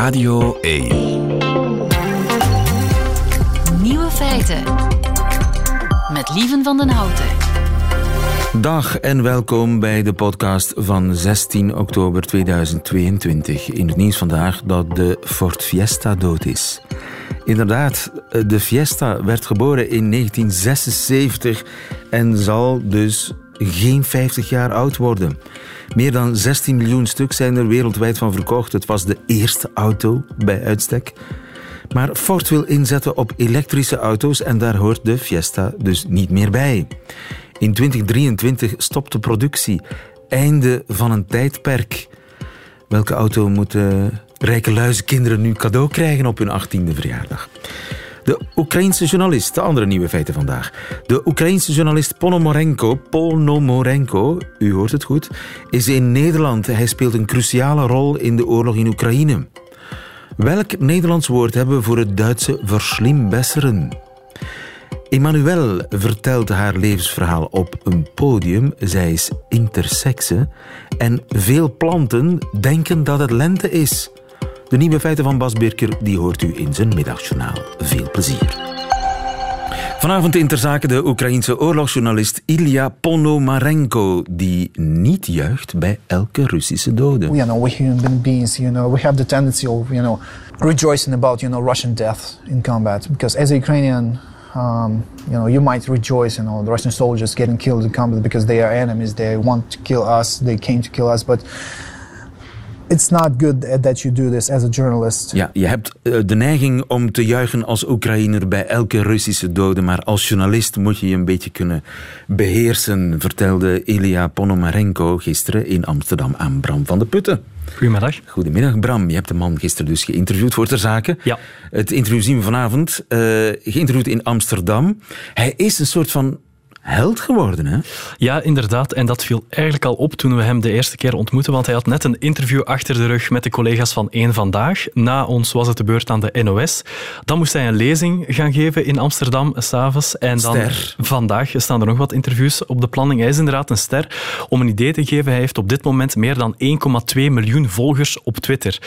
Radio 1. Nieuwe feiten. Met Lieven van den Houten. Dag en welkom bij de podcast van 16 oktober 2022. In het nieuws vandaag dat de Ford Fiesta dood is. Inderdaad, de Fiesta werd geboren in 1976 en zal dus geen 50 jaar oud worden. Meer dan 16 miljoen stuk zijn er wereldwijd van verkocht. Het was de eerste auto bij uitstek. Maar Ford wil inzetten op elektrische auto's en daar hoort de Fiesta dus niet meer bij. In 2023 stopt de productie. Einde van een tijdperk. Welke auto moeten rijke luizenkinderen nu cadeau krijgen op hun 18e verjaardag? De Oekraïense journalist, de andere nieuwe feiten vandaag. De Oekraïense journalist Ponomorenko, Ponomorenko, u hoort het goed, is in Nederland. Hij speelt een cruciale rol in de oorlog in Oekraïne. Welk Nederlands woord hebben we voor het Duitse verslimbesseren? Emmanuel vertelt haar levensverhaal op een podium. Zij is intersexe. En veel planten denken dat het lente is. De nieuwe feiten van Bas Birker die hoort u in zijn middagjournaal. Veel plezier. Vanavond in ter zake de Oekraïense oorlogsjournalist Ilya Ponomarenko, die niet juicht bij elke Russische dode. We human beings, you know, we have the tendency of, you know, rejoicing about, you know, Russian death in combat. Because as a Ukrainian, um, you know, you might rejoice, you know, the Russian soldiers getting killed in combat because they are enemies. They want to kill us. They came to kill us, but it's not good that you do this as a journalist. Ja, je hebt eh, de neiging om te juichen als Oekraïner bij elke Russische dode, maar als journalist moet je je een beetje kunnen beheersen, vertelde Ilya Ponomarenko gisteren in Amsterdam aan Bram van de Putten. Goedemiddag. Goedemiddag Bram, je hebt de man gisteren dus geïnterviewd voor ter zake. Ja. Het interview zien we vanavond, uh, geïnterviewd in Amsterdam. Hij is een soort van held geworden, hè? Ja, inderdaad. En dat viel eigenlijk al op toen we hem de eerste keer ontmoetten, want hij had net een interview achter de rug met de collega's van Eén Vandaag. Na ons was het de beurt aan de NOS. Dan moest hij een lezing gaan geven in Amsterdam s'avonds. En dan ster. vandaag staan er nog wat interviews op de planning. Hij is inderdaad een ster. Om een idee te geven, hij heeft op dit moment meer dan 1,2 miljoen volgers op Twitter.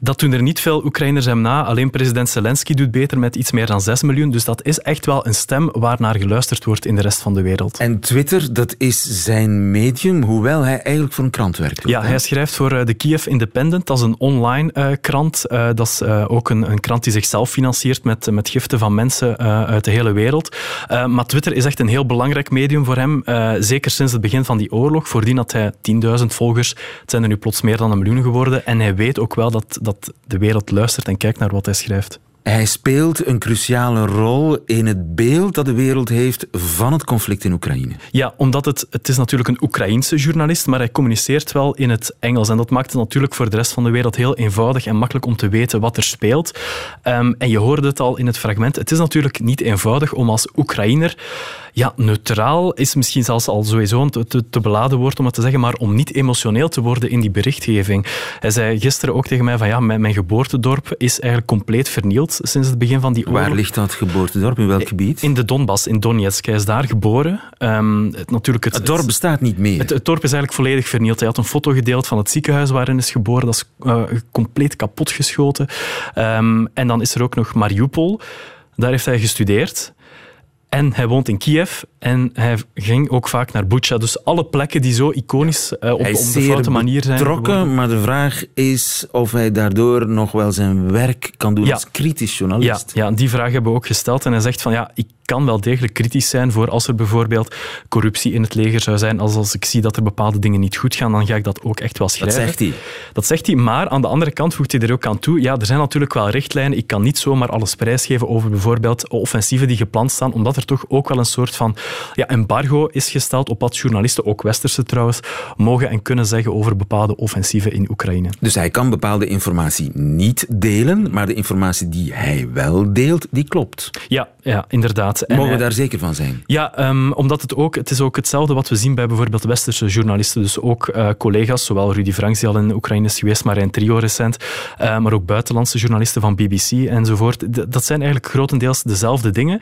Dat doen er niet veel Oekraïners hem na. Alleen president Zelensky doet beter met iets meer dan 6 miljoen. Dus dat is echt wel een stem waarnaar geluisterd wordt in de rest van de wereld. En Twitter, dat is zijn medium, hoewel hij eigenlijk voor een krant werkt. Ja, hij schrijft voor eh, de Kiev Independent. Dat is een online uh, krant. Uh, dat is uh, ook een, een, krant die zichzelf financiert met, met giften van mensen uit de hele wereld. maar Twitter is echt een heel belangrijk medium voor hem. zeker sinds het begin van die oorlog. Voordien had hij 10.000 volgers. Het zijn er nu plots meer dan een miljoen geworden. En hij weet ook wel dat dat de wereld luistert en kijkt naar wat hij schrijft. Hij speelt een cruciale rol in het beeld dat de wereld heeft van het conflict in Oekraïne. Ja, omdat het, het is natuurlijk een Oekraïense journalist, maar hij communiceert wel in het Engels. En dat maakt het natuurlijk voor de rest van de wereld heel eenvoudig en makkelijk om te weten wat er speelt. Um, en je hoorde het al in het fragment. Het is natuurlijk niet eenvoudig om als Oekraïner ja, neutraal is misschien zelfs al sowieso een te, te, beladen woord om het te zeggen, maar om niet emotioneel te worden in die berichtgeving. Hij zei gisteren ook tegen mij van ja, mijn, mijn geboortedorp is eigenlijk compleet vernield sinds het begin van die oorlog. Waar ligt dat geboortedorp? In welk gebied? In de Donbass, in Donetsk. Hij is daar geboren. Um, het, natuurlijk het, het, dorp bestaat niet meer? Het, het, dorp is eigenlijk volledig vernield. Hij had een foto gedeeld van het ziekenhuis waarin hij is geboren. Dat is uh, compleet kapotgeschoten. Um, en dan is er ook nog Mariupol. Daar heeft hij gestudeerd. En hij woont in Kiev en hij ging ook vaak naar Bucha. Dus alle plekken die zo iconisch uh, op, op de foute manier zijn. betrokken, maar de vraag is of hij daardoor nog wel zijn werk kan doen ja. als kritisch journalist. Ja, ja, die vraag hebben we ook gesteld. En hij zegt van ja, ik kan wel degelijk kritisch zijn voor als er bijvoorbeeld corruptie in het leger zou zijn. Als, als ik zie dat er bepaalde dingen niet goed gaan, dan ga ik dat ook echt wel schrijven. Dat zegt hij. Dat zegt hij, maar aan de andere kant voegt hij er ook aan toe. Ja, er zijn natuurlijk wel richtlijnen. Ik kan niet zomaar alles prijsgeven over bijvoorbeeld offensieven die gepland staan, omdat er toch ook wel een soort van ja, embargo is gesteld op wat journalisten, ook westerse trouwens, mogen en kunnen zeggen over bepaalde offensieven in Oekraïne. Dus hij kan bepaalde informatie niet delen, maar de informatie die hij wel deelt, die klopt. Ja, ja inderdaad. En Mogen we daar zeker van zijn? Ja, um, omdat het ook, het is ook hetzelfde wat we zien bij bijvoorbeeld westerse journalisten. Dus ook uh, collega's, zowel Rudy Franks, die al in Oekraïne is geweest, maar in Trio recent, uh, maar ook buitenlandse journalisten van BBC enzovoort. D dat zijn eigenlijk grotendeels dezelfde dingen.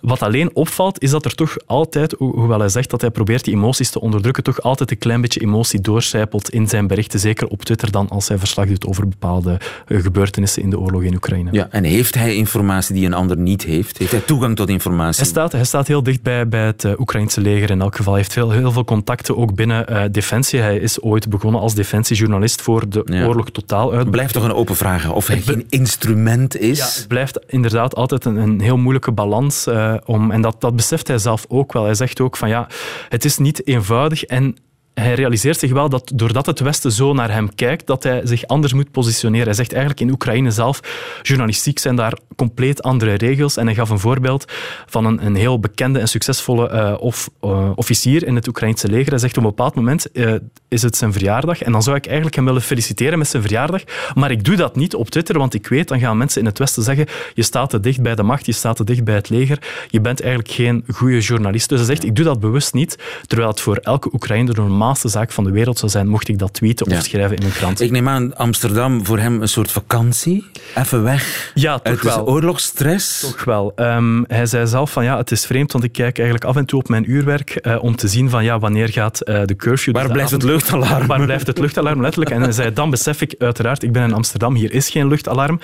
Wat alleen opvalt, is dat er toch altijd, hoewel hij zegt dat hij probeert die emoties te onderdrukken, toch altijd een klein beetje emotie doorcijpelt in zijn berichten. Zeker op Twitter dan als hij verslag doet over bepaalde eh, gebeurtenissen in de oorlog in Oekraïne. Ja, en heeft hij informatie die een ander niet heeft? Heeft hij toegang tot informatie? Hij staat, hij staat heel dicht bij, het uh, Oekraïnse leger in elk geval. Hij heeft heel, heel veel contacten ook binnen uh, Defensie. Hij is ooit begonnen als defensiejournalist voor de oorlog totaal uit. Het blijft toch een open vraag of hij geen instrument is? Ja, het blijft inderdaad altijd een, een heel moeilijke balans. Uh, om, en dat, dat beseft hij zelf ook wel. Hij zegt ook van ja, het is niet eenvoudig en hij realiseert zich wel dat doordat het Westen zo naar hem kijkt, dat hij zich anders moet positioneren. Hij zegt eigenlijk in Oekraïne zelf, journalistiek zijn daar compleet andere regels. En hij gaf een voorbeeld van een, een heel bekende en succesvolle of, uh, officier in het Oekraïnse leger. Hij zegt op een bepaald moment uh, is het zijn verjaardag en dan zou ik eigenlijk hem willen feliciteren met zijn verjaardag. Maar ik doe dat niet op Twitter, want ik weet, dan gaan mensen in het Westen zeggen je staat te dicht bij de macht, je staat te dicht bij het leger, je bent eigenlijk geen goede journalist. Dus hij zegt, ik doe dat bewust niet, terwijl het voor elke Oekraïner normaal normaalste zaak van de wereld zou zijn, mocht ik dat tweeten of schrijven in een krant. Ik neem aan, Amsterdam voor hem een soort vakantie? Even weg ja, toch wel. oorlogsstress? Toch wel. Um, hij zei zelf van ja, het is vreemd, want ik kijk eigenlijk af en toe op mijn uurwerk uh, om te zien van ja, wanneer gaat uh, de curfew... Waar dus blijft avond, het luchtalarm? Waar blijft het luchtalarm, letterlijk. En hij zei, dan besef ik uiteraard, ik ben in Amsterdam, hier is geen luchtalarm.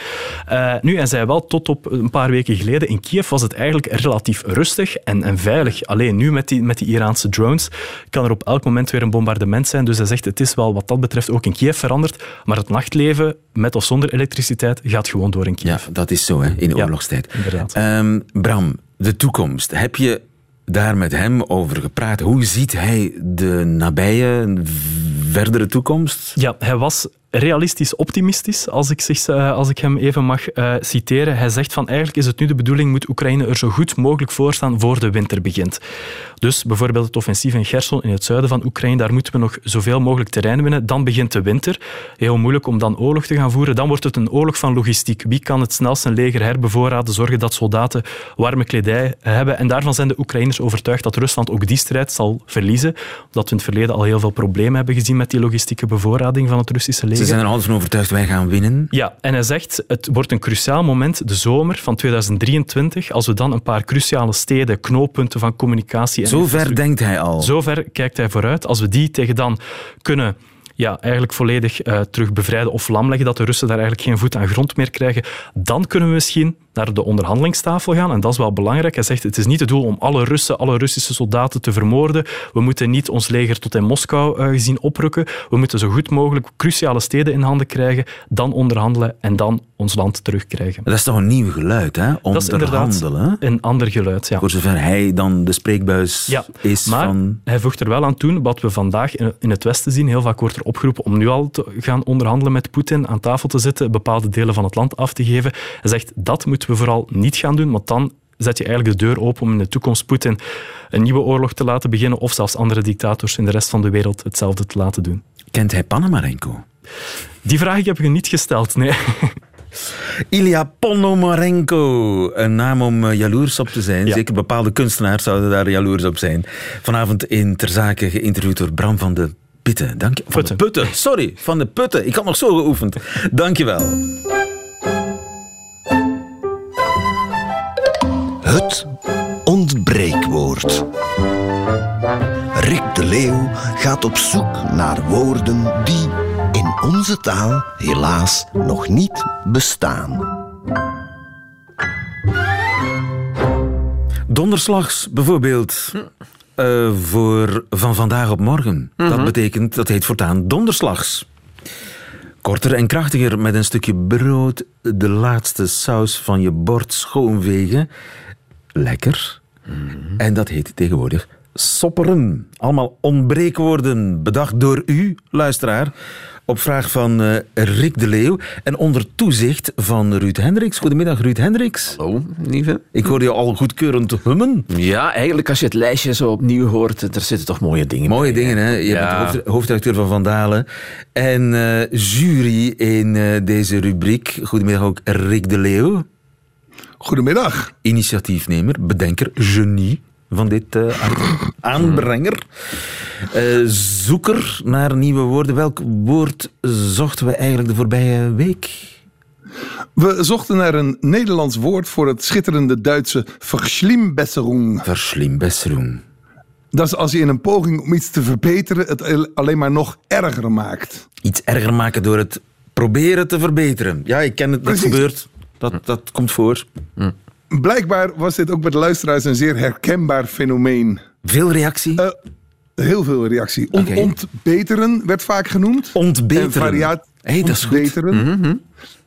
Uh, nu, hij zei wel, tot op een paar weken geleden in Kiev was het eigenlijk relatief rustig en, en veilig. Alleen nu met die, met die Iraanse drones kan er op elk moment weer een bombardement zijn. Dus hij zegt, het is wel wat dat betreft ook in Kiev veranderd, maar het nachtleven, met of zonder elektriciteit, gaat gewoon door in Kiev. Ja, dat is zo hè, in Ja, oorlogstijd. inderdaad. Um, Bram, de toekomst. Heb je daar met hem over gepraat? Hoe ziet hij de nabije, verdere toekomst? Ja, hij was realistisch optimistisch, als ik, zich, uh, als ik hem even mag uh, citeren. Hij zegt van eigenlijk is het nu de bedoeling, moet Oekraïne er zo goed mogelijk voor staan voor de winter begint. Dus bijvoorbeeld het offensief in Gerson in het zuiden van Oekraïne, daar moeten we nog zoveel mogelijk terrein winnen. Dan begint de winter. Heel moeilijk om dan oorlog te gaan voeren. Dan wordt het een oorlog van logistiek. Wie kan het snelst een leger herbevoorraden, zorgen dat soldaten warme kledij hebben. En daarvan zijn de Oekraïners overtuigd dat Rusland ook die strijd zal verliezen. Omdat we in het verleden al heel veel problemen hebben gezien met die logistieke bevoorrading van het Russische leger. Ze zijn er altijd van overtuigd, wij gaan winnen. Ja, en hij zegt, het wordt een cruciaal moment, de zomer van 2023, als we dan een paar cruciale steden, knooppunten van communicatie... En Zo ver denkt hij al. Zo ver kijkt hij vooruit. Als we die tegen dan kunnen ja, eigenlijk volledig uh, terug bevrijden of lam leggen, dat de Russen daar eigenlijk geen voet aan grond meer krijgen, dan kunnen we misschien naar de onderhandelingstafel gaan. En dat is wel belangrijk. Hij zegt, het is niet het doel om alle Russen, alle Russische soldaten te vermoorden. We moeten niet ons leger tot in Moskou uh, gezien oprukken. We moeten zo goed mogelijk cruciale steden in handen krijgen, dan onderhandelen en dan ons land terugkrijgen. Dat is toch een nieuw geluid, hè? Dat is inderdaad een ander geluid, ja. Voor zover hij dan de spreekbuis ja, is maar van... hij voegt er wel aan toe, wat we vandaag in het Westen zien, heel vaak wordt er opgeroepen om nu al te gaan onderhandelen met Poetin, aan tafel te zitten, bepaalde delen van het land af te geven. Hij zegt, dat moeten we vooral niet gaan doen, want dan zet je eigenlijk de deur open om in de toekomst Poetin een nieuwe oorlog te laten beginnen of zelfs andere dictators in de rest van de wereld hetzelfde te laten doen. Kent hij Panamarenko? Die vraag heb ik niet gesteld, nee. Ilya Ponomarenko, een naam om uh, jaloers op te zijn. Ja. Zeker bepaalde kunstenaars zouden daar jaloers op zijn. Vanavond in Ter Zake geïnterviewd door Bram van de Pitten. Dank je. Van Putten. de Putten, sorry, van de Putten. Ik had nog zo geoefend. Dank je wel. Het ontbreekwoord. Rick de Leeuw gaat op zoek naar woorden die in onze taal helaas nog niet bestaan. Donderslags bijvoorbeeld. Uh, voor van vandaag op morgen. Dat betekent, dat heet voortaan donderslags. Korter en krachtiger met een stukje brood, de laatste saus van je bord schoonvegen. Lekker. En dat heet tegenwoordig sopperen. Allemaal ontbreekwoorden, bedacht door u, luisteraar. Op vraag van uh, Rick de Leeuw en onder toezicht van Ruud Hendricks. Goedemiddag, Ruud Hendricks. Hallo, lieve. Ik hoorde je al goedkeurend hummen. Ja, eigenlijk als je het lijstje zo opnieuw hoort, er zitten toch mooie dingen Mooie bij, dingen, hè? Je Ja. bent hoofd, hoofdredacteur van Vandalen en uh, jury in uh, deze rubriek. Goedemiddag ook Rick de Leeuw. Goedemiddag. Initiatiefnemer, bedenker, genie van dit uh. Aanbrenger. Uh, zoeker naar nieuwe woorden. Welk woord zochten we eigenlijk de voorbije week? We zochten naar een Nederlands woord voor het schitterende Duitse verschlimbesserung. Verslimbesserung. Dat is als je in een poging om iets te verbeteren het alleen maar nog erger maakt. Iets erger maken door het proberen te verbeteren. Ja, ik ken het, dat Precies. gebeurt. Dat, dat komt voor. Blijkbaar was dit ook bij de luisteraars een zeer herkenbaar fenomeen. Veel reactie. Eh, heel veel reactie. On-. Ontbeteren werd vaak genoend. Ontbeteren. En Hey, dat is goed. ontbeteren.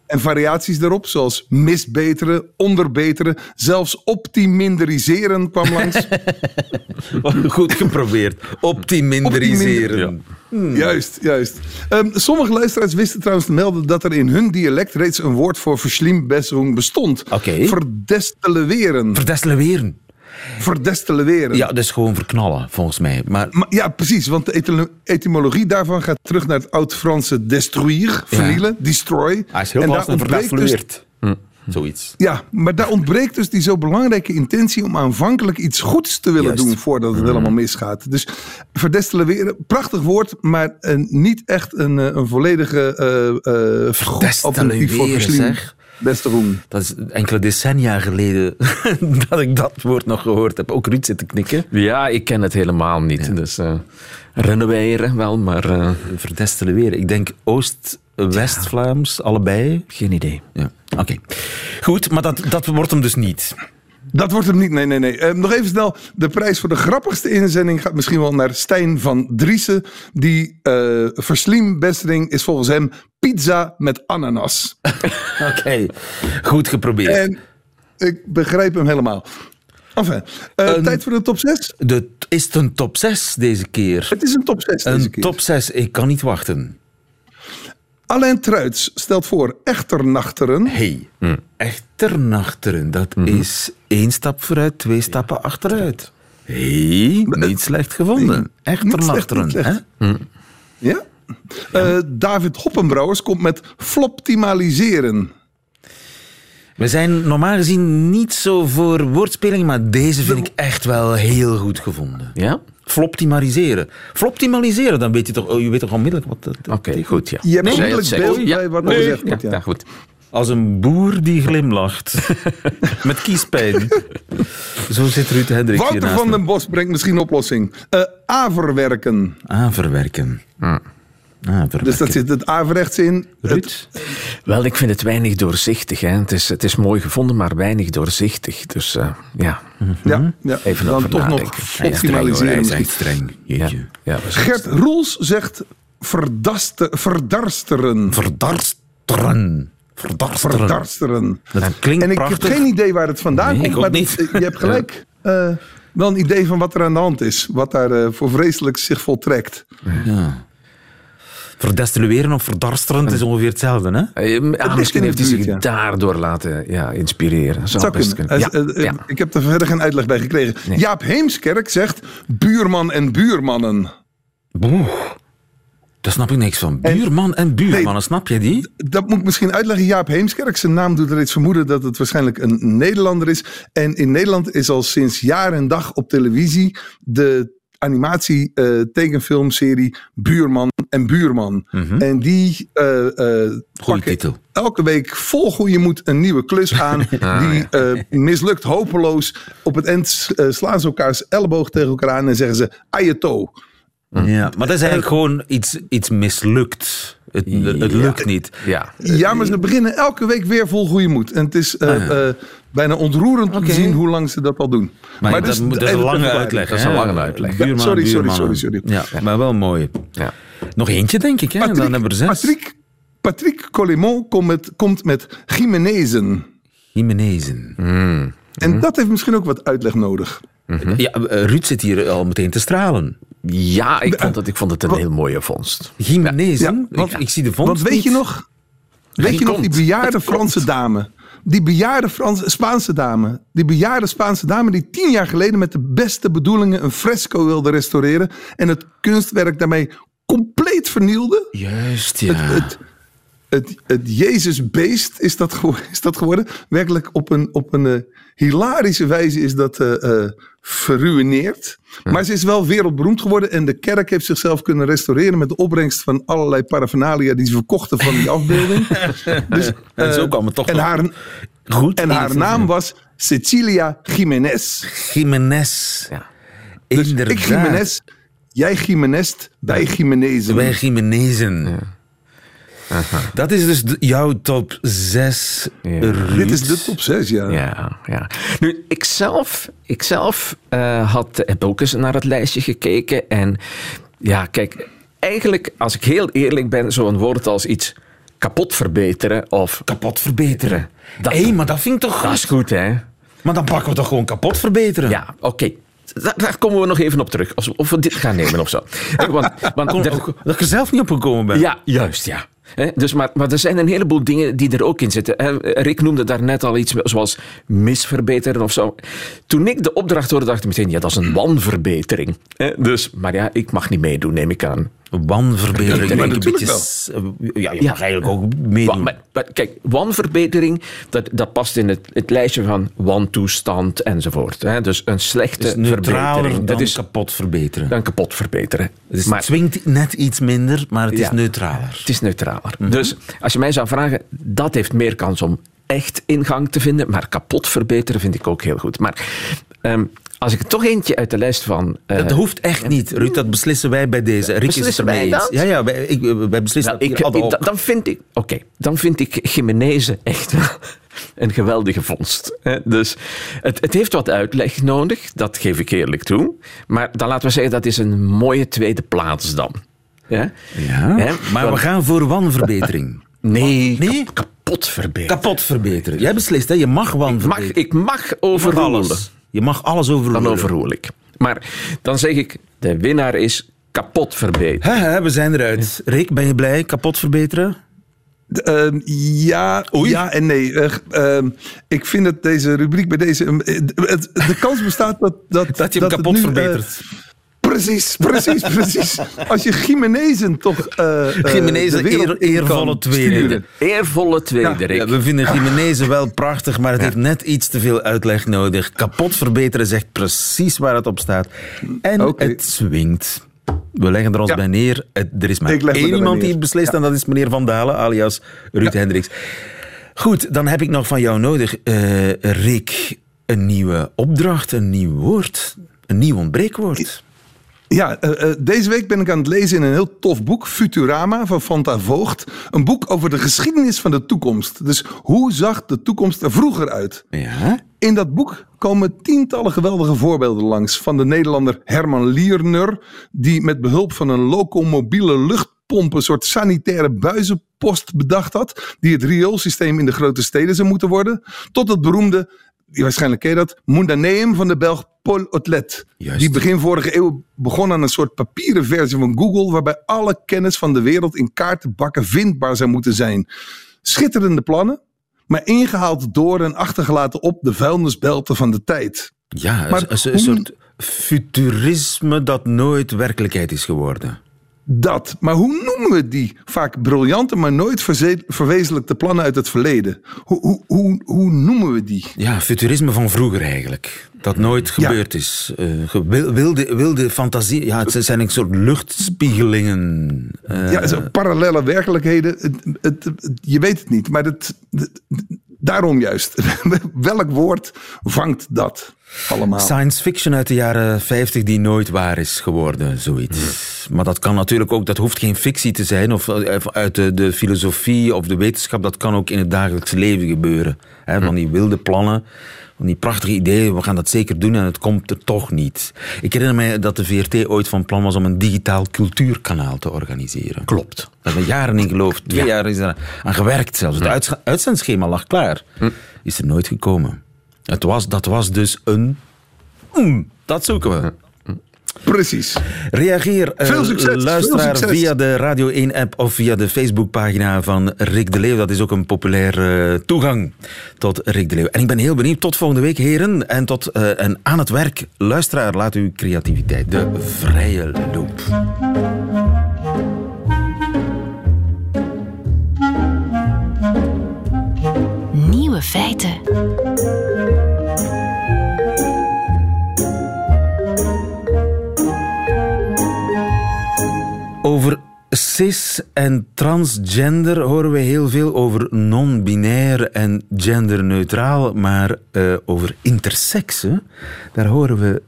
En variaties daarop, zoals misbeteren, onderbeteren, zelfs optimindriseren kwam langs. Goed geprobeerd. Optimindriseren. Juist, juist. Ehm, sommige luisteraars wisten trouwens te melden dat er in hun dialect reeds een woord voor verslimbesserung bestond. Oké. Verdesteleweren. Verdestileren. Verdesteleweren. Ja, dat is gewoon verknallen, volgens mij. Maar Maar, ja, precies, want de etym- etymologie daarvan gaat terug naar het oud-Franse destruire, vernielen, destroy. hij is heel En daar ontbreekt dus, verdestuleerd. Zoiets. ja, maar daar ontbreekt dus die zo belangrijke intentie om aanvankelijk iets goeds te willen Juist. Doen voordat het helemaal misgaat. Dus verdestileren, prachtig woord, maar eh, niet echt een, eh, een volledige alternatief voor Verslimbesserung. Dat is enkele decennia geleden dat ik dat woord nog gehoord heb. Ook Ruud zitten knikken. Ja, ik ken het helemaal niet. Dus eh renoveren wel, maar eh, Verdestileren. Ik denk Oost-West-Vlaams, allebei. geen idee. Ja. Oké. Goed, maar dat, dat wordt hem dus niet. Dat wordt hem niet. Nee, nee, nee. Eh, nog even snel. De prijs voor de grappigste inzending gaat misschien wel naar Stijn van Driessen. Die eh verslimbestering is volgens hem pizza met ananas. Oké. Goed geprobeerd. en ik begrijp hem helemaal. Enfin, eh, Een- tijd voor de top 6. De, is het een top 6 deze keer? Het is een top 6 deze Een keer. top 6, ik kan niet wachten. Alain Truits stelt voor Echternachteren. Hey, Echternachteren, dat is één stap vooruit, twee stappen achteruit. hey, niet slecht gevonden. Echternachteren, hè? niet Ja? Eh, David Hoppenbrouwers komt met floptimaliseren. We zijn normaal gezien niet zo voor woordspelingen, maar deze vind ik echt wel heel goed gevonden. Ja? Floptimaliseren. Floptimaliseren, dan weet je toch, oh, je weet toch onmiddellijk wat dat Oké, goed. Ja. Je hebt onmiddellijk beeld Ja. bij wat er Nee, gezegd ja, wordt. Ja. ja, goed. Als een boer die glimlacht. Met kiespijn. Zo zit Ruud Hendrik Wouter van den Bos brengt misschien oplossing. Eh averwerken. Aanverwerken. Aanverwerken. Dus dat zit het averechts in. Het, Ruud? Wel, ik vind het weinig doorzichtig. Hè. Het, is, het is mooi gevonden, maar weinig doorzichtig. Dus eh, ja, ja, ja. Even dan toch nog nadenken. Hij optimaliseren. is streng. ja, ja, Gert Roels zegt verdaste, verdarsteren. Verdarsteren. Verdarsteren. Verdarsteren. Dat klinkt En ik prachtig. heb geen idee waar het vandaan Nee, komt. maar niet. dat- je hebt gelijk eh, wel een idee van wat er aan de hand is. Wat daar eh, voor vreselijk zich voltrekt. Ja. Verdestilleren of verdarsteren, het is ongeveer hetzelfde, hè? Eh, ligt misschien heeft hij zich ja. daardoor laten ja, inspireren. Zou Zou best kunnen. kunnen. Eh, Ja, eh, ja. Ik heb er verder geen uitleg bij gekregen. Nee. Jaap Heemskerk zegt buurman en buurmannen. Boeh. Daar snap ik niks van. Buurman en buurmannen, Nee. snap je die? Dat moet ik misschien uitleggen. Jaap Heemskerk, zijn naam doet er iets vermoeden dat het waarschijnlijk een Nederlander is. En in Nederland is al sinds jaar en dag op televisie de animatie eh, tekenfilmserie Buurman en Buurman. En die pakken titel. elke week vol goede moed een nieuwe klus aan. die eh, mislukt hopeloos. Op het eind slaan ze elkaars elleboog tegen elkaar aan en zeggen ze ajeto. Ja, maar dat is eigenlijk gewoon iets, iets mislukt. Het, het lukt niet. Ja. Ja, maar ze beginnen elke week weer vol goede moed. En het is eh, bijna ontroerend om te zien hoe lang ze dat al doen. Maar, dat, moet- dat is een lange uitleg. Dat is hè? een lange uitleg. Buurman, sorry, sorry, sorry, sorry. Ja, maar wel mooi. Ja. Nog eentje, denk ik. Hè? Dan hebben we er zes. Patrick, Patrick Colimon komt met, komt met Jimenezen. Jimenezen. En dat heeft misschien ook wat uitleg nodig. Ja, eh, Ruud zit hier al meteen te stralen. Ja, ik vond het, ik vond het een heel mooie vondst. Jimenezen? Ja, want- ik, ik zie de vondst Want weet niet. je nog, weet die je nog die bejaarde. Franse dame? Die bejaarde Franse, Spaanse dame. Die bejaarde Spaanse dame die tien jaar geleden met de beste bedoelingen een fresco wilde restaureren. En het kunstwerk daarmee compleet vernielde. Juist, ja. Het, het, het, het Jezusbeest is dat, is dat geworden. Werkelijk op een, op een eh, hilarische wijze is dat eh, verruineerd. Maar ze is wel wereldberoemd geworden. En de kerk heeft zichzelf kunnen restaureren met de opbrengst van allerlei paraphernalia die ze verkochten van die afbeelding. dus, En zo kwam het toch en haar, goed. en haar naam was Cecilia Jiménez. Jiménez. Ja. Dus Inderdaad. ik Jiménez, jij Jiménez, wij Jiménezen. Wij Jiménezen. Dat is dus de- jouw top 6. Ja. Dit is de top 6, ja. Ja, ja. Nu, ikzelf, ikzelf eh, had, heb ook eens naar het lijstje gekeken. En ja, kijk, eigenlijk, als ik heel eerlijk ben, zo'n woord als iets kapot verbeteren of Kapot verbeteren. Hé, maar dat vind ik toch dat is goed, hè? Maar dan pakken we toch gewoon kapot verbeteren? Ja, oké. Daar, daar komen we nog even op terug. Of we dit gaan nemen of zo. Want, want Kon- er- ook- dat ik er zelf niet op gekomen ben. Ja, juist, ja. Dus maar, maar er zijn een heleboel dingen die er ook in zitten. Rick noemde daar net al iets zoals misverbeteren of zo. Toen ik de opdracht hoorde, dacht ik meteen, ja, dat is een wanverbetering. Dus, maar ja, ik mag niet meedoen, neem ik aan. Wanverbetering. Een beetje s- Ja, je mag eigenlijk ook meedoen. maar, maar kijk, wanverbetering, dat, dat past in het, het lijstje van wantoestand enzovoort. Hè. Dus een slechte Het neutraler verbetering. dan Dat is kapot verbeteren. dan kapot verbeteren. Het is- maar, swingt net iets minder, maar het is Ja. neutraler. Het is neutraler. Dus als je mij zou vragen, dat heeft meer kans om echt ingang te vinden. Maar kapot verbeteren vind ik ook heel goed. Maar ehm, als ik er toch eentje uit de lijst van... eh, Dat hoeft echt niet, Ruud. Dat beslissen wij bij deze. Rick is het Beslissen ermee wij dat? Ja, ja, wij, ik, wij beslissen wel, dat ik, dan vind ik... Oké, dan vind ik Jimeneze echt wel een geweldige vondst. Dus het, het heeft wat uitleg nodig, dat geef ik eerlijk toe. Maar dan laten we zeggen, dat is een mooie tweede plaats dan. Ja? Ja, maar we gaan voor wanverbetering. Nee, Nee? kap- kapot verbeteren. Kapot verbeteren. Jij beslist, hè? Je mag wanverbeteren. ik mag Je mag overroelen. alles. Je mag alles overroelen. Dan overroel ik. Maar dan zeg ik, de winnaar is kapot verbeteren. Hè, hè, we zijn eruit. Rick, ben je blij? Kapot verbeteren? Ehm, ja, ja en nee. Eh, ehm, ik vind dat deze rubriek bij deze... ehm, eh, de kans bestaat dat... Dat, Dat je hem het kapot nu, eh, verbetert. Precies, precies, precies. Als je Jimenezen toch... eh eh, Jimenez de een wereld eer- in eervolle tweede. sturen. Eervolle tweede, Ja. Ja, we vinden Jimenez wel prachtig, maar het heeft net iets te veel uitleg nodig. Kapot verbeteren zegt precies waar het op staat. En het swingt. We leggen er ons Ja. bij neer. Het- er is maar één iemand neer. die het beslist en dat is meneer Van Dalen, alias Ruud Hendricks. Goed, dan heb ik nog van jou nodig, eh, Rick, een nieuwe opdracht, een nieuw woord, een nieuw ontbreekwoord. Ja, eh, eh, deze week ben ik aan het lezen in een heel tof boek, Futurama van Fanta Voogd. Een boek over de geschiedenis van de toekomst. Dus hoe zag de toekomst er vroeger uit? Ja? In dat boek komen tientallen geweldige voorbeelden langs van de Nederlander Herman Lierner, die met behulp van een locomobiele luchtpomp een soort sanitaire buizenpost bedacht had, die het rioolsysteem in de grote steden zou moeten worden, tot het beroemde, waarschijnlijk ken je dat, Mundaneum van de Belg Paul Otlet. Juist. Die begin vorige eeuw begon aan een soort papieren versie van Google, waarbij alle kennis van de wereld in kaartenbakken vindbaar zou moeten zijn. Schitterende plannen, maar ingehaald door en achtergelaten op de vuilnisbelten van de tijd. Ja, Maar een, een- een hoe- soort futurisme dat nooit werkelijkheid is geworden. Dat. Maar hoe noemen we die vaak briljante, maar nooit verwezenlijkte plannen uit het verleden? Hoe, hoe, hoe, hoe noemen we die? Ja, futurisme van vroeger eigenlijk. Dat nooit gebeurd is. Eh, wilde, wilde fantasie. Ja, het zijn een soort luchtspiegelingen. Eh, Ja, zo parallele werkelijkheden. Het, het, het- je weet het niet, maar het- daarom juist. Welk woord vangt dat allemaal? Science fiction uit de jaren 50 die nooit waar is geworden, zoiets. Maar dat kan natuurlijk ook, dat hoeft geen fictie te zijn, of uit de, de filosofie of de wetenschap, dat kan ook in het dagelijks leven gebeuren. Hè, van die wilde plannen, van die prachtige ideeën, we gaan dat zeker doen en het komt er toch niet. Ik herinner mij dat de VRT ooit van plan was om een digitaal cultuurkanaal te organiseren. Klopt. Daar hebben we jaren in geloofd. Twee jaar is er aan gewerkt zelfs. Het uitzendschema lag klaar. Is er nooit gekomen. Het was, dat was dus een... Mm, dat zoeken we. Precies. Reageer, eh, Veel succes, luisteraar, veel succes. via de Radio 1-app of via de Facebookpagina van Rick de Leeuw. Dat is ook een populair eh, toegang tot Rick de Leeuw. En ik ben heel benieuwd. Tot volgende week, heren. En, tot, eh, en aan het werk. Luisteraar, laat uw creativiteit de vrije loop. feiten. Cis en transgender horen we heel veel over non-binair en genderneutraal, maar uh, over intersexe, daar horen we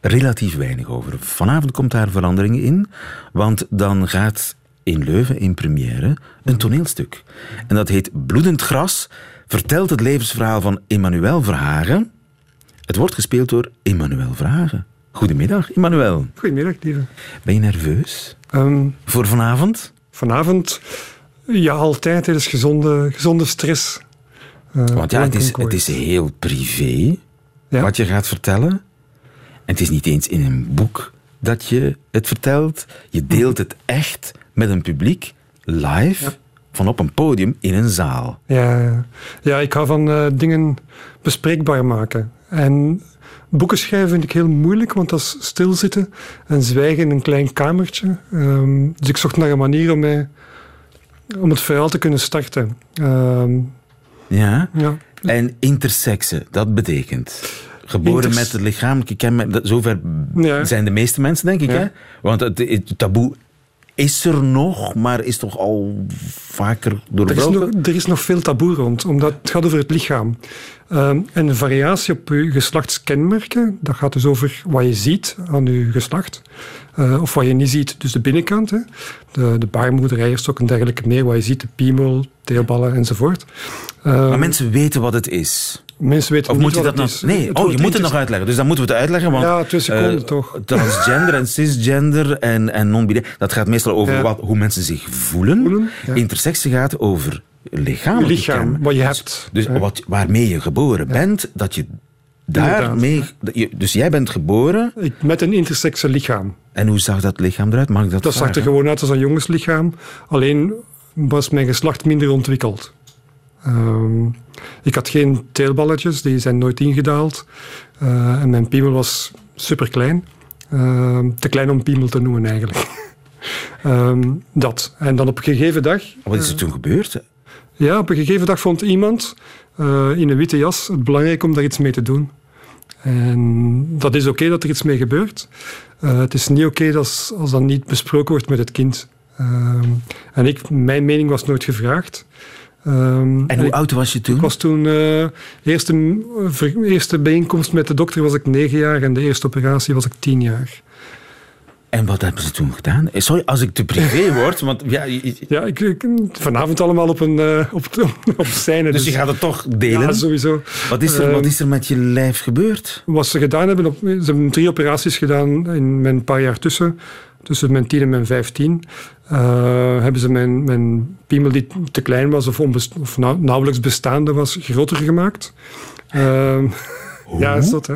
relatief weinig over. Vanavond komt daar verandering in, want dan gaat in Leuven in première een toneelstuk. En dat heet Bloedend Gras, vertelt het levensverhaal van Emmanuel Verhagen. Het wordt gespeeld door Emmanuel Verhagen. Goedemiddag, Emmanuel. Goedemiddag, lieve. Ben je nerveus? Um, Voor vanavond? Vanavond, ja, altijd. Het is gezonde, gezonde stress. Uh, Want ja, het is, het is heel privé ja. wat je gaat vertellen. En het is niet eens in een boek dat je het vertelt. Je deelt het echt met een publiek, live, ja. van op een podium in een zaal. Ja, ja ik hou van uh, dingen bespreekbaar maken. En boeken schrijven vind ik heel moeilijk, want dat is stilzitten en zwijgen in een klein kamertje. Um, dus ik zocht naar een manier om, mij, om het verhaal te kunnen starten. Um, ja? ja? En intersexe, dat betekent... Geboren Inters met het lichamelijke kenmerk. Zover ja. zijn de meeste mensen, denk ik. Ja. Hè? Want het, het, taboe is er nog, maar is toch al vaker doorbroken? Er is nog, er is nog veel taboe rond, omdat het gaat over het lichaam. Um, en de variatie op je geslachtskenmerken, dat gaat dus over wat je ziet aan je geslacht. Uh, of wat je niet ziet, dus de binnenkant. Hè. De, de baarmoeder, eierstok en dergelijke meer. Wat je ziet, de piemel, teelballen enzovoort. Um, maar mensen weten wat het is. Mensen weten of niet moet je dat nog... Nee, oh, je moet het nog uitleggen. Dus dan moeten we het uitleggen. Want, ja, twee seconden uh, toch. Transgender en cisgender en, en non-binair, dat gaat meestal over Ja. wat, hoe mensen zich voelen. Voelen, ja. Intersectie gaat over lichamelijk. lichaam, wat je hebt. Dus Ja. wat, waarmee je geboren bent, dat je daarmee... Dus jij bent geboren, Met een intersexe lichaam. en hoe zag dat lichaam eruit? Mag ik dat Dat zag er gewoon uit als een jongenslichaam. Alleen was mijn geslacht minder ontwikkeld. Ehm, ik had geen teelballetjes, die zijn nooit ingedaald. Eh, en mijn piemel was super klein. te klein om piemel te noemen eigenlijk. Ehm, dat. En dan op een gegeven dag. Wat is er toen gebeurd? Ja, op een gegeven dag vond iemand eh, in een witte jas het belangrijk om daar iets mee te doen. En dat is oké dat er iets mee gebeurt. Eh, het is niet oké als, als dat niet besproken wordt met het kind. Ehm, en ik, mijn mening was nooit gevraagd. Ehm, En hoe ik, oud was je toen? ik was toen, eh eerste, eerste bijeenkomst met de dokter was ik negen jaar en de eerste operatie was ik tien jaar. En wat hebben ze toen gedaan? Eh, Sorry, als ik te privé word, want ja, Ja, ik, ik- vanavond allemaal op, een, eh, op, op scène. dus je gaat het toch Ja, delen. sowieso. wat, is er, wat Ehm, is er met je lijf gebeurd? Wat ze gedaan hebben, op, ze hebben drie operaties gedaan in mijn paar jaar tussen. Tussen mijn tien en mijn vijftien. eh, hebben ze mijn, mijn piemel die te klein was of, onbest- of nau- nauwelijks bestaande was, groter gemaakt. Ehm, ja, is dat hè.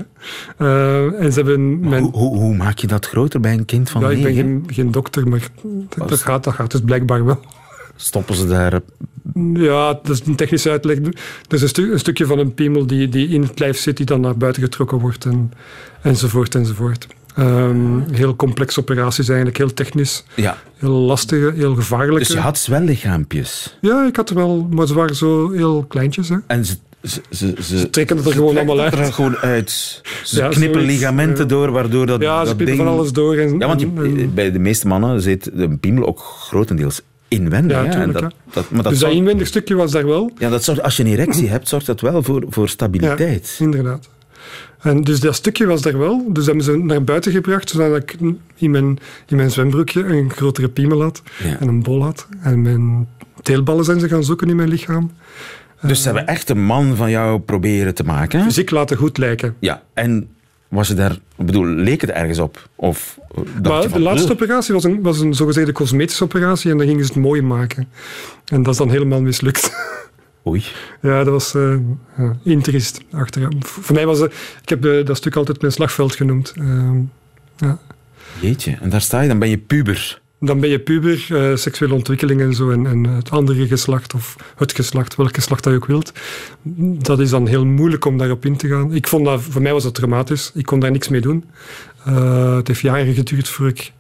Eh, en ze hebben mijn... Hoe, hoe, hoe maak je dat groter bij een kind van ja, ik ben geen, geen dokter, maar dat, dat gaat, dat gaat dus blijkbaar wel. Stoppen ze daar... Ja, dat is een technische uitleg. Is een, stu- een stukje van een piemel die, die in het lijf zit, die dan naar buiten getrokken wordt, en, enzovoort, enzovoort. Ehm, heel complexe operaties eigenlijk, heel technisch, Ja, heel lastige, heel gevaarlijke. dus je had zwellichaampjes. Ja, ik had er wel, maar ze waren zo heel kleintjes. Hè. En ze, ze, ze, ze, Ze trekken het er gewoon allemaal uit. er gewoon uit. Ze Ja, knippen zoiets, ligamenten ja. door, waardoor dat, Ja, ze dat ding... van alles door. En, Ja, want je, bij de meeste mannen zit de piemel ook grotendeels inwendig. Ja. En dat, dat, maar dat dus dat zorgt- inwendig stukje was daar wel. ja, dat zorgt, als je een erectie hebt, zorgt dat wel voor, voor stabiliteit. Inderdaad. En dus dat stukje was daar wel. Dus hebben ze naar buiten gebracht, zodat ik in mijn, in mijn zwembroekje een grotere piemel had en een bol had. En mijn teelballen zijn ze gaan zoeken in mijn lichaam. Dus ze hebben echt een man van jou proberen te maken. Fysiek laten goed lijken. Ja, en was je daar... Ik bedoel, leek het ergens op? Of Maar van, de laatste operatie was een, was een zogezegde cosmetische operatie en dan gingen ze het mooi maken. En dat is dan helemaal mislukt. Oei. ja, dat was eh ja, interest achteraf. Voor mij was het... Ik heb eh, dat stuk altijd mijn slagveld genoemd. Ehm, ja. Jeetje, en daar sta je, dan ben je puber. Dan ben je puber, eh, seksuele ontwikkeling en zo, en, en het andere geslacht, of het geslacht, welk geslacht dat je ook wilt. Dat is dan heel moeilijk om daarop in te gaan. Ik vond dat, voor mij was dat traumatisch. Ik kon daar niks mee doen. Eh, het heeft jaren geduurd voor ik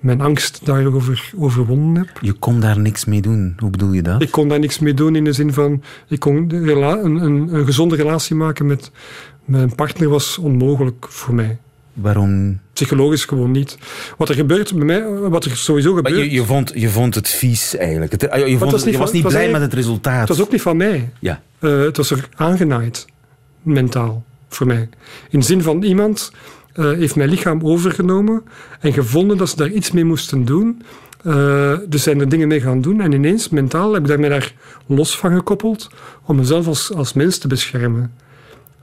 mijn angst daarover overwonnen heb. Je kon daar niks mee doen. Hoe bedoel je dat? Ik kon daar niks mee doen in de zin van, ik kon een gezonde relatie maken met mijn partner was onmogelijk voor mij. Waarom? Psychologisch gewoon niet. Wat er gebeurt bij mij, wat er sowieso gebeurt, je, je, vond, je vond het vies eigenlijk. Het, eh, je, vond, was niet je was van- niet was blij met het resultaat. het was ook niet van mij. Ja. Eh, het was er aangenaaid, mentaal, voor mij. In de zin van iemand eh, heeft mijn lichaam overgenomen en gevonden dat ze daar iets mee moesten doen. Eh, dus zijn er dingen mee gaan doen. En ineens, mentaal, heb ik daarmee daar los van gekoppeld om mezelf als, als mens te beschermen.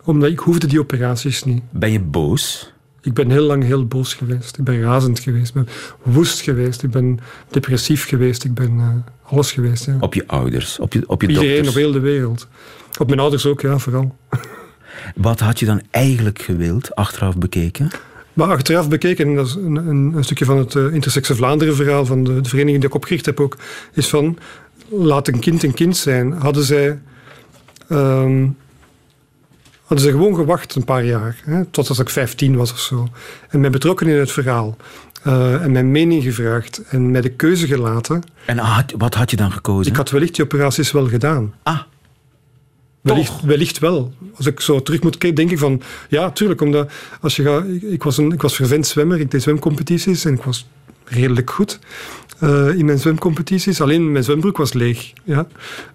Omdat ik hoefde die operaties niet. Ben je boos? Ik ben heel lang heel boos geweest. Ik ben razend geweest. Ik ben woest geweest. Ik ben depressief geweest. Ik ben eh, alles geweest. Ja. Op je ouders? Op je, op je Iedereen dokters? op heel de wereld. Op mijn ouders ook, ja, vooral. Wat had je dan eigenlijk gewild, achteraf bekeken? Maar achteraf bekeken, en dat is een, een, een stukje van het uh, Intersexe Vlaanderen verhaal van de, de vereniging die ik opgericht heb ook, is van laat een kind een kind zijn. Hadden zij, ehm, hadden zij gewoon gewacht een paar jaar, hè, totdat ik 15 was of zo, en mij betrokken in het verhaal, uh, en mijn mening gevraagd en mij de keuze gelaten. En had, wat had je dan gekozen? Ik had wellicht die operaties wel gedaan. Ah. Wellicht, wellicht wel. Als ik zo terug moet kijken, denk ik van... Ja, tuurlijk, omdat als je gaat... Ik, ik was een ik was vervent zwemmer, ik deed zwemcompetities en ik was redelijk goed uh, in mijn zwemcompetities. Alleen mijn zwembroek was leeg. Ja?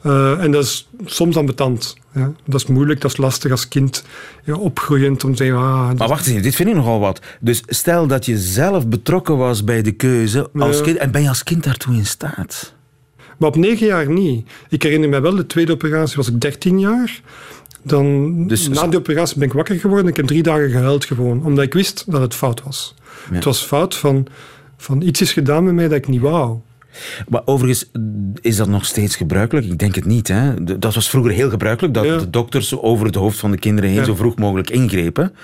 Uh, en dat is soms ambetant. Ja? Dat is moeilijk, dat is lastig als kind ja, opgroeiend om te zeggen... Ah, maar wacht eens, dit vind ik nogal wat. Dus stel dat je zelf betrokken was bij de keuze als kind, en ben je als kind daartoe in staat? Maar op negen jaar niet. Ik herinner me wel, de tweede operatie was ik 13 jaar. Dan, Dus- na die operatie ben ik wakker geworden. Ik heb drie dagen gehuild gewoon, omdat ik wist dat het fout was. Ja. Het was fout van, van iets is gedaan met mij dat ik niet wou. Maar overigens, is dat nog steeds gebruikelijk? Ik denk het niet. Hè? Dat was vroeger heel gebruikelijk, dat Ja. de dokters over het hoofd van de kinderen heen Ja. zo vroeg mogelijk ingrepen.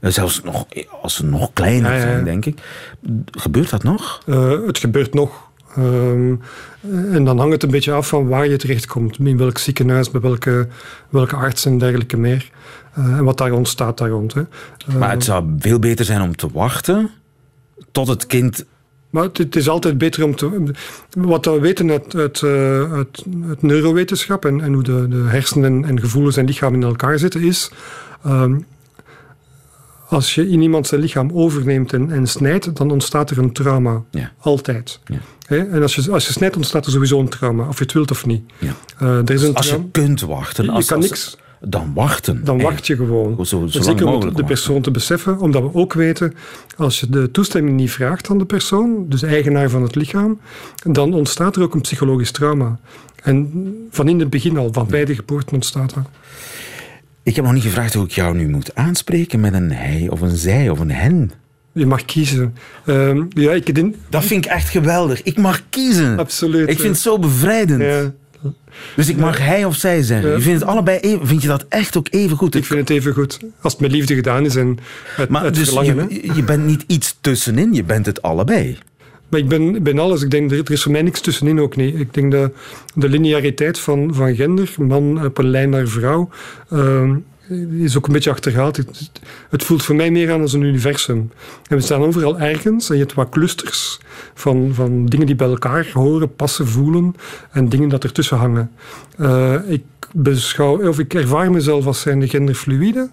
Eh, Zelfs nog, als ze nog kleiner Ja, zijn, denk ik. Gebeurt dat nog? Eh, het gebeurt nog. Ehm, en dan hangt het een beetje af van waar je terechtkomt. In welk ziekenhuis, bij welke, welke arts en dergelijke meer. Eh, en wat daar ontstaat daar rond. Hè. Maar het zou veel beter zijn om te wachten tot het kind... Maar het, het is altijd beter om te. Wat we weten uit, uit, eh, uit, uit neurowetenschap en, en hoe de, de hersenen en gevoelens en lichaam in elkaar zitten, is. ehm, als je in iemand zijn lichaam overneemt en, en snijdt, dan ontstaat er een trauma. Ja. Altijd. Ja. En als je, als je snijdt, ontstaat er sowieso een trauma, of je het wilt of niet. Ja. Eh, er is een Als je kunt wachten... Je Als, kan als- niks. Dan wachten. Dan wacht je gewoon. Zo, zo Zeker om de wachten. persoon te beseffen, omdat we ook weten, als je de toestemming niet vraagt aan de persoon, dus eigenaar van het lichaam, dan ontstaat er ook een psychologisch trauma. En van in het begin al, van bij de geboorte ontstaat dat. Ik heb nog niet gevraagd hoe ik jou nu moet aanspreken met een hij of een zij of een hen. Je mag kiezen. Ehm, ja, ik. Dat vind ik echt geweldig. Ik mag kiezen. Absoluut. Ik vind het zo bevrijdend. Ja, Dus ik mag hij of zij zeggen. Ja. Je vindt het allebei even, vind je dat echt ook even goed? ik vind het even goed. Als het met liefde gedaan is en het, maar het dus verlangen. je, je bent niet iets tussenin, je bent het allebei. Maar ik ben, ben alles. Ik denk, er, er is voor mij niks tussenin ook niet. Ik denk dat de lineariteit van, van gender, man op een lijn naar vrouw, ehm, is ook een beetje achterhaald. Het, voelt voor mij meer aan als een universum. En we staan overal ergens en je hebt wat clusters van, van dingen die bij elkaar horen, passen, voelen en dingen dat ertussen hangen. Eh, ik beschouw, of ik ervaar mezelf als zijnde genderfluïde.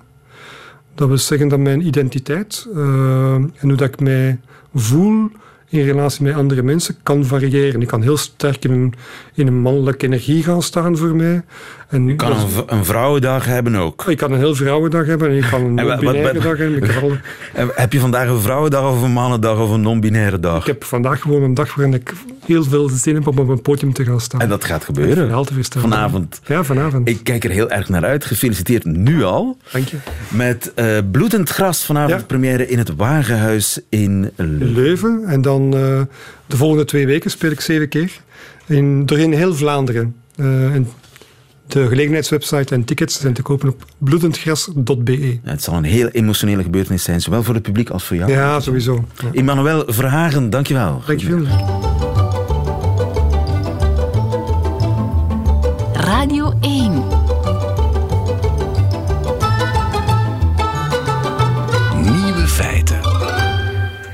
Dat wil zeggen dat mijn identiteit eh, en hoe dat ik mij voel in relatie met andere mensen kan variëren. Ik kan heel sterk in in een mannelijke energie gaan staan voor mij. En Je kan een, vrouwendag hebben ook. ik kan een heel vrouwendag hebben en ik kan een non-binaire dag hebben. Ik, kan alle- En Heb je vandaag een vrouwendag of een mannendag of een non-binaire dag? ik heb vandaag gewoon een dag waarin ik heel veel zin heb om op een podium te gaan staan. En dat gaat Ik gebeuren. Vanavond. Ja, vanavond. Ik kijk er heel erg naar uit. Gefeliciteerd nu al. Dank je. Met eh, Bloedend Gras vanavond Ja. première in het Wagenhuis in Leuven. Leuven. En dan eh, de volgende twee weken speel ik zeven keer. In, doorheen heel Vlaanderen. Eh, en de gelegenheidswebsite en tickets zijn te kopen op bloedendgras.be. Ja, het zal een heel emotionele gebeurtenis zijn, zowel voor het publiek als voor jou. Ja, sowieso. Ja. Emmanuel Verhagen, dankjewel. Dank je veel. Radio 1. Nieuwe feiten.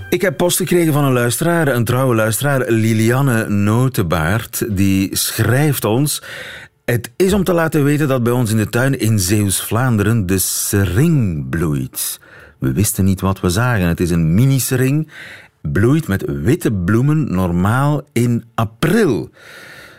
Ik heb post gekregen van een luisteraar, een trouwe luisteraar, Lilianne Notenbaard. Die schrijft ons... Het is om te laten weten dat bij ons in de tuin in Zeeuws-Vlaanderen de sering bloeit. We wisten niet wat we zagen. Het is een mini-sering, bloeit met witte bloemen normaal in april.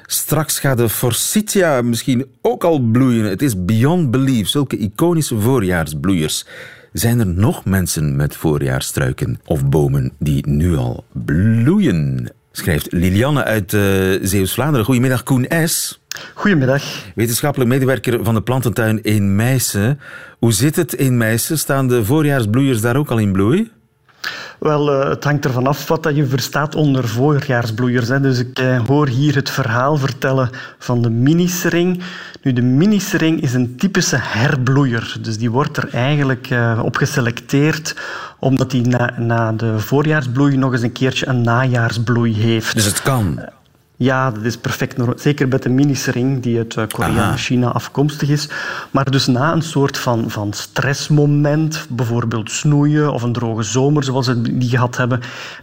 Straks gaat de forsythia misschien ook al bloeien. Het is beyond belief, zulke iconische voorjaarsbloeiers. Zijn er nog mensen met voorjaarstruiken of bomen die nu al bloeien? Schrijft Lilianne uit uh, Zeeuws-Vlaanderen. Goedemiddag, Koen S. Goedemiddag. Wetenskappelijk medewerker van de plantentuin in Meissen. Hoe zit het in Meissen? Staan de voorjaarsbloeiers daar ook al in bloei? Wel, uh, het hangt ervan af wat je verstaat onder voorjaarsbloeiers. Dus ik uh, hoor hier het verhaal vertellen van de minisering. Nu, de minisering is een typische herbloeier. Dus die wordt er eigenlijk uh, op geselecteerd omdat die na, na de voorjaarsbloei nog eens een keertje een najaarsbloei heeft. Dus het kan? Ja, dat is perfect. Zeker met de minisering die uit Korea en China afkomstig is. Maar dus na een soort van, van stressmoment, bijvoorbeeld snoeien of een droge zomer zoals we die gehad hebben,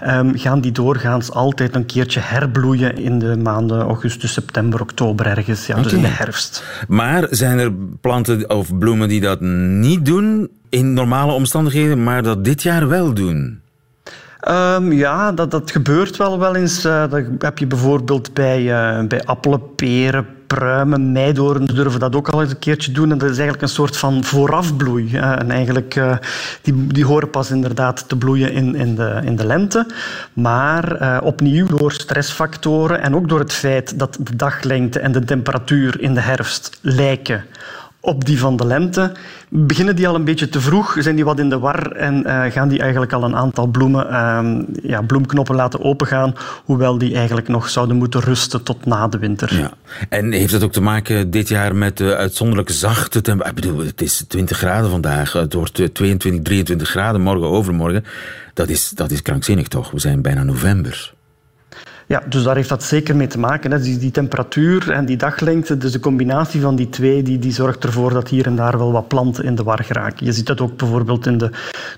um, gaan die doorgaans altijd een keertje herbloeien in de maanden augustus, september, oktober ergens. Ja, okay. Dus in de herfst. Maar zijn er planten of bloemen die dat niet doen in normale omstandigheden, maar dat dit jaar wel doen? Um, ja, dat, dat gebeurt wel wel eens. Uh, dat heb je bijvoorbeeld bij, uh, bij appelen, peren, pruimen, meidoorns durven dat ook al eens een keertje doen. En dat is eigenlijk een soort van voorafbloei. Uh, en eigenlijk, die, die horen pas inderdaad te bloeien in, in, de, in de lente. Maar opnieuw door stressfactoren en ook door het feit dat de daglengte en de temperatuur in de herfst lijken op die van de lente. Beginnen die al een beetje te vroeg? Zijn die wat in de war en uh, gaan die eigenlijk al een aantal bloemen, uh, ja, bloemknoppen laten opengaan, hoewel die eigenlijk nog zouden moeten rusten tot na de winter? Ja. En heeft dat ook te maken dit jaar met de uitzonderlijk zachte temperatuur? Ik bedoel, het is 20 graden vandaag, het wordt 22, 23 graden morgen, overmorgen. Dat is, dat is krankzinnig toch? We zijn bijna november. Ja, dus daar heeft dat zeker mee te maken. Hè. Die, die temperatuur en die daglengte, dus de combinatie van die twee, die, die zorgt ervoor dat hier en daar wel wat planten in de war geraken. Je ziet dat ook bijvoorbeeld in de,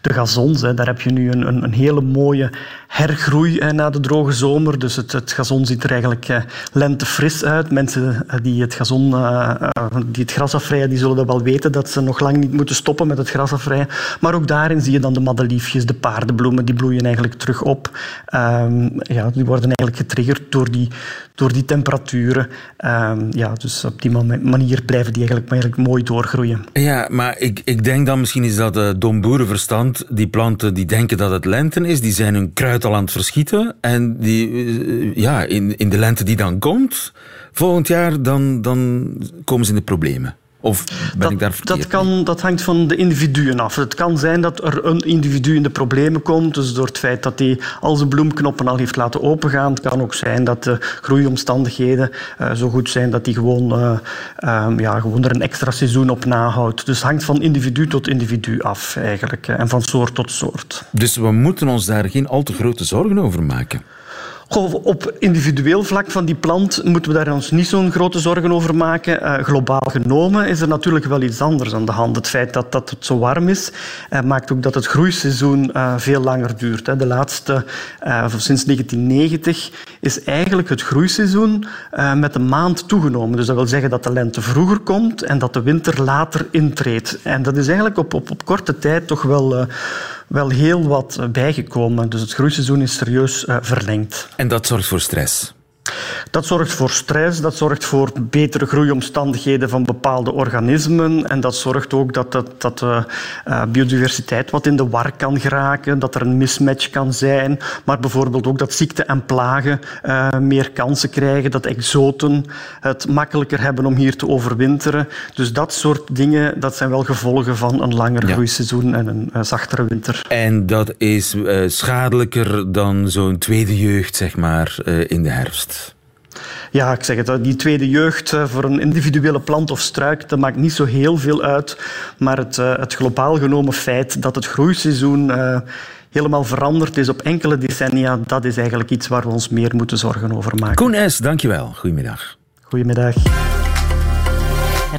de gazons. Hè. Daar heb je nu een, een, een hele mooie hergroei na de droge zomer. Dus het, het gazon ziet er eigenlijk eh, lentefris uit. Mensen die het gazon, uh, die het gras afvrijen, die zullen dat wel weten dat ze nog lang niet moeten stoppen met het gras afvrijen. Maar ook daarin zie je dan de madeliefjes, de paardenbloemen, die bloeien eigenlijk terug op. Um, ja, die worden eigenlijk getriggerd door die, door die temperaturen. Um, ja, dus op die manier blijven die eigenlijk, eigenlijk mooi doorgroeien. Ja, maar ik, ik denk dan misschien is dat uh, dom boerenverstand. Die planten die denken dat het lente is, die zijn hun kruid al aan het verschieten. En die, uh, ja, in, in de lente die dan komt, volgend jaar, dan, dan komen ze in de problemen. Of ben dat, ik daar verkeerd dat, kan, dat hangt van de individuen af. Het kan zijn dat er een individu in de problemen komt, dus door het feit dat hij al zijn bloemknoppen al heeft laten opengaan. Het kan ook zijn dat de groeiomstandigheden uh, zo goed zijn dat hij gewoon, uh, um, ja, gewoon er een extra seizoen op nahoudt. Dus het hangt van individu tot individu af eigenlijk, en van soort tot soort. Dus we moeten ons daar geen al te grote zorgen over maken? Op individueel vlak van die plant moeten we daar ons niet zo'n grote zorgen over maken. Uh, globaal genomen is er natuurlijk wel iets anders aan de hand. Het feit dat, dat het zo warm is, uh, maakt ook dat het groeiseizoen uh, veel langer duurt. Hè. De laatste, sinds 1990, is eigenlijk het groeiseizoen met een maand toegenomen. Dus dat wil zeggen dat de lente vroeger komt en dat de winter later intreedt. En dat is eigenlijk op, op, op korte tijd toch wel wel heel wat bijgekomen. Dus het groeiseizoen is serieus uh, verlengd. En dat zorgt voor stress? Dat zorgt voor stress, dat zorgt voor betere groeiomstandigheden van bepaalde organismen en dat zorgt ook dat, dat, dat de uh, biodiversiteit wat in de war kan geraken, dat er een mismatch kan zijn, maar bijvoorbeeld ook dat ziekten en plagen uh, meer kansen krijgen, dat exoten het makkelijker hebben om hier te overwinteren. Dus dat soort dingen, dat zijn wel gevolgen van een langer ja. groeiseizoen en een uh, zachtere winter. En dat is schadelijker dan zo'n tweede jeugd, zeg maar, in de herfst? Ja, ik zeg het, die tweede jeugd voor een individuele plant of struik, dat maakt niet zo heel veel uit. Maar het, het globaal genomen feit dat het groeiseizoen uh, helemaal veranderd is op enkele decennia, dat is eigenlijk iets waar we ons meer moeten zorgen over maken. Koen S., dankjewel. Goedemiddag. Goedemiddag.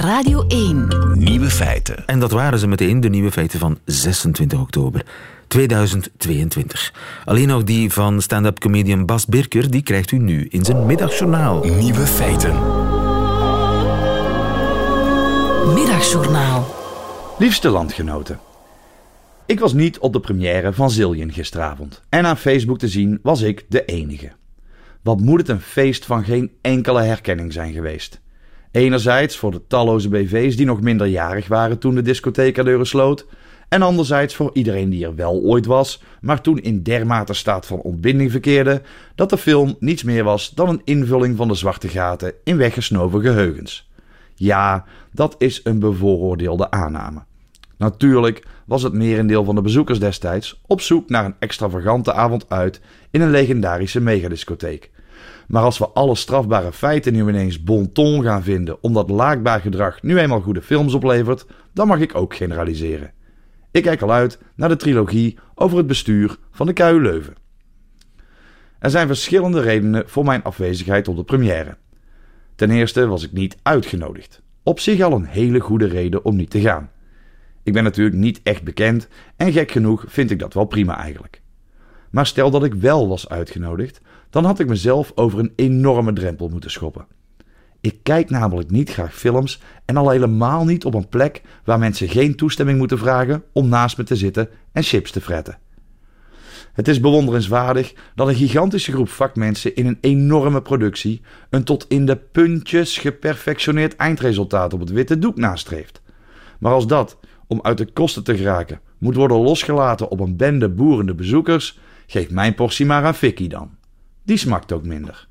Radio 1. Nieuwe feiten. En dat waren ze meteen, de nieuwe feiten van 26 oktober 2022. Alleen nog die van stand-up comedian Bas Birker, die krijgt u nu in zijn middagjournaal. Nieuwe feiten. Middagjournaal. Liefste landgenoten. Ik was niet op de première van Zillion gisteravond. En aan Facebook te zien was ik de enige. Wat moet het een feest van geen enkele herkenning zijn geweest. Enerzijds voor de talloze BV's die nog minderjarig waren toen de discotheek deuren sloot. En anderzijds voor iedereen die er wel ooit was, maar toen in dermate staat van ontbinding verkeerde dat de film niets meer was dan een invulling van de zwarte gaten in weggesnoven geheugens. Ja, dat is een bevooroordeelde aanname. Natuurlijk was het merendeel van de bezoekers destijds op zoek naar een extravagante avond uit in een legendarische megadiscotheek. Maar als we alle strafbare feiten nu ineens bon ton gaan vinden omdat laakbaar gedrag nu eenmaal goede films oplevert, dan mag ik ook generaliseren. Ik kijk al uit naar de trilogie over het bestuur van de KU Leuven. Er zijn verschillende redenen voor mijn afwezigheid op de première. Ten eerste was ik niet uitgenodigd. Op zich al een hele goede reden om niet te gaan. Ik ben natuurlijk niet echt bekend en gek genoeg vind ik dat wel prima eigenlijk. Maar stel dat ik wel was uitgenodigd, dan had ik mezelf over een enorme drempel moeten schoppen. Ik kijk namelijk niet graag films en al helemaal niet op een plek waar mensen geen toestemming moeten vragen om naast me te zitten en chips te fretten. Het is bewonderenswaardig dat een gigantische groep vakmensen in een enorme productie een tot in de puntjes geperfectioneerd eindresultaat op het witte doek nastreeft. Maar als dat, om uit de kosten te geraken, moet worden losgelaten op een bende boerende bezoekers, geef mijn portie maar aan Vicky dan. Die smakt ook minder.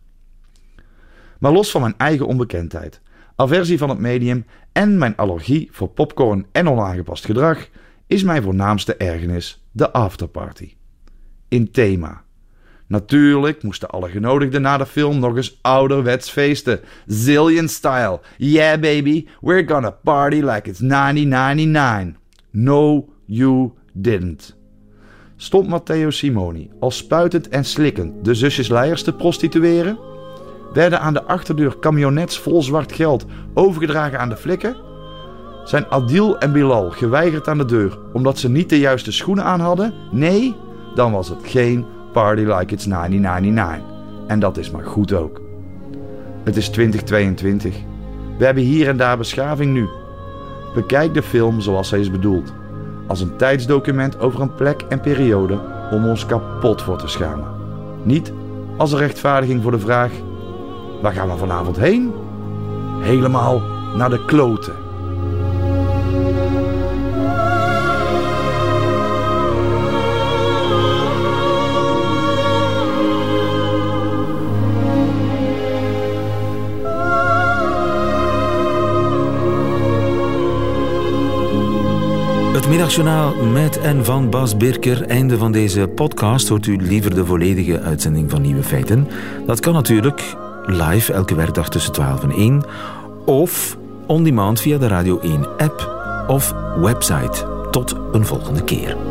Maar los van mijn eigen onbekendheid, aversie van het medium en mijn allergie voor popcorn en onaangepast gedrag, is mijn voornaamste ergernis de afterparty. In thema. Natuurlijk moesten alle genodigden na de film nog eens ouderwets feesten. Zillion style. Yeah baby, we're gonna party like it's 1999. No, you didn't. Stond Matteo Simoni al spuitend en slikkend de zusjes Leijers te prostitueren? Werden aan de achterdeur camionets vol zwart geld overgedragen aan de flikken? Zijn Adil en Bilal geweigerd aan de deur omdat ze niet de juiste schoenen aan hadden? Nee, dan was het geen party like it's 1999. En dat is maar goed ook. Het is 2022. We hebben hier en daar beschaving nu. Bekijk de film zoals hij is bedoeld. Als een tijdsdocument over een plek en periode om ons kapot voor te schamen. Niet als een rechtvaardiging voor de vraag: waar gaan we vanavond heen? Helemaal naar de kloten. Middagjournaal met en van Bas Birker. Einde van deze podcast. Hoort u liever de volledige uitzending van Nieuwe Feiten? Dat kan natuurlijk live elke werkdag tussen 12 en 1. Of on demand via de Radio 1 app of website. Tot een volgende keer.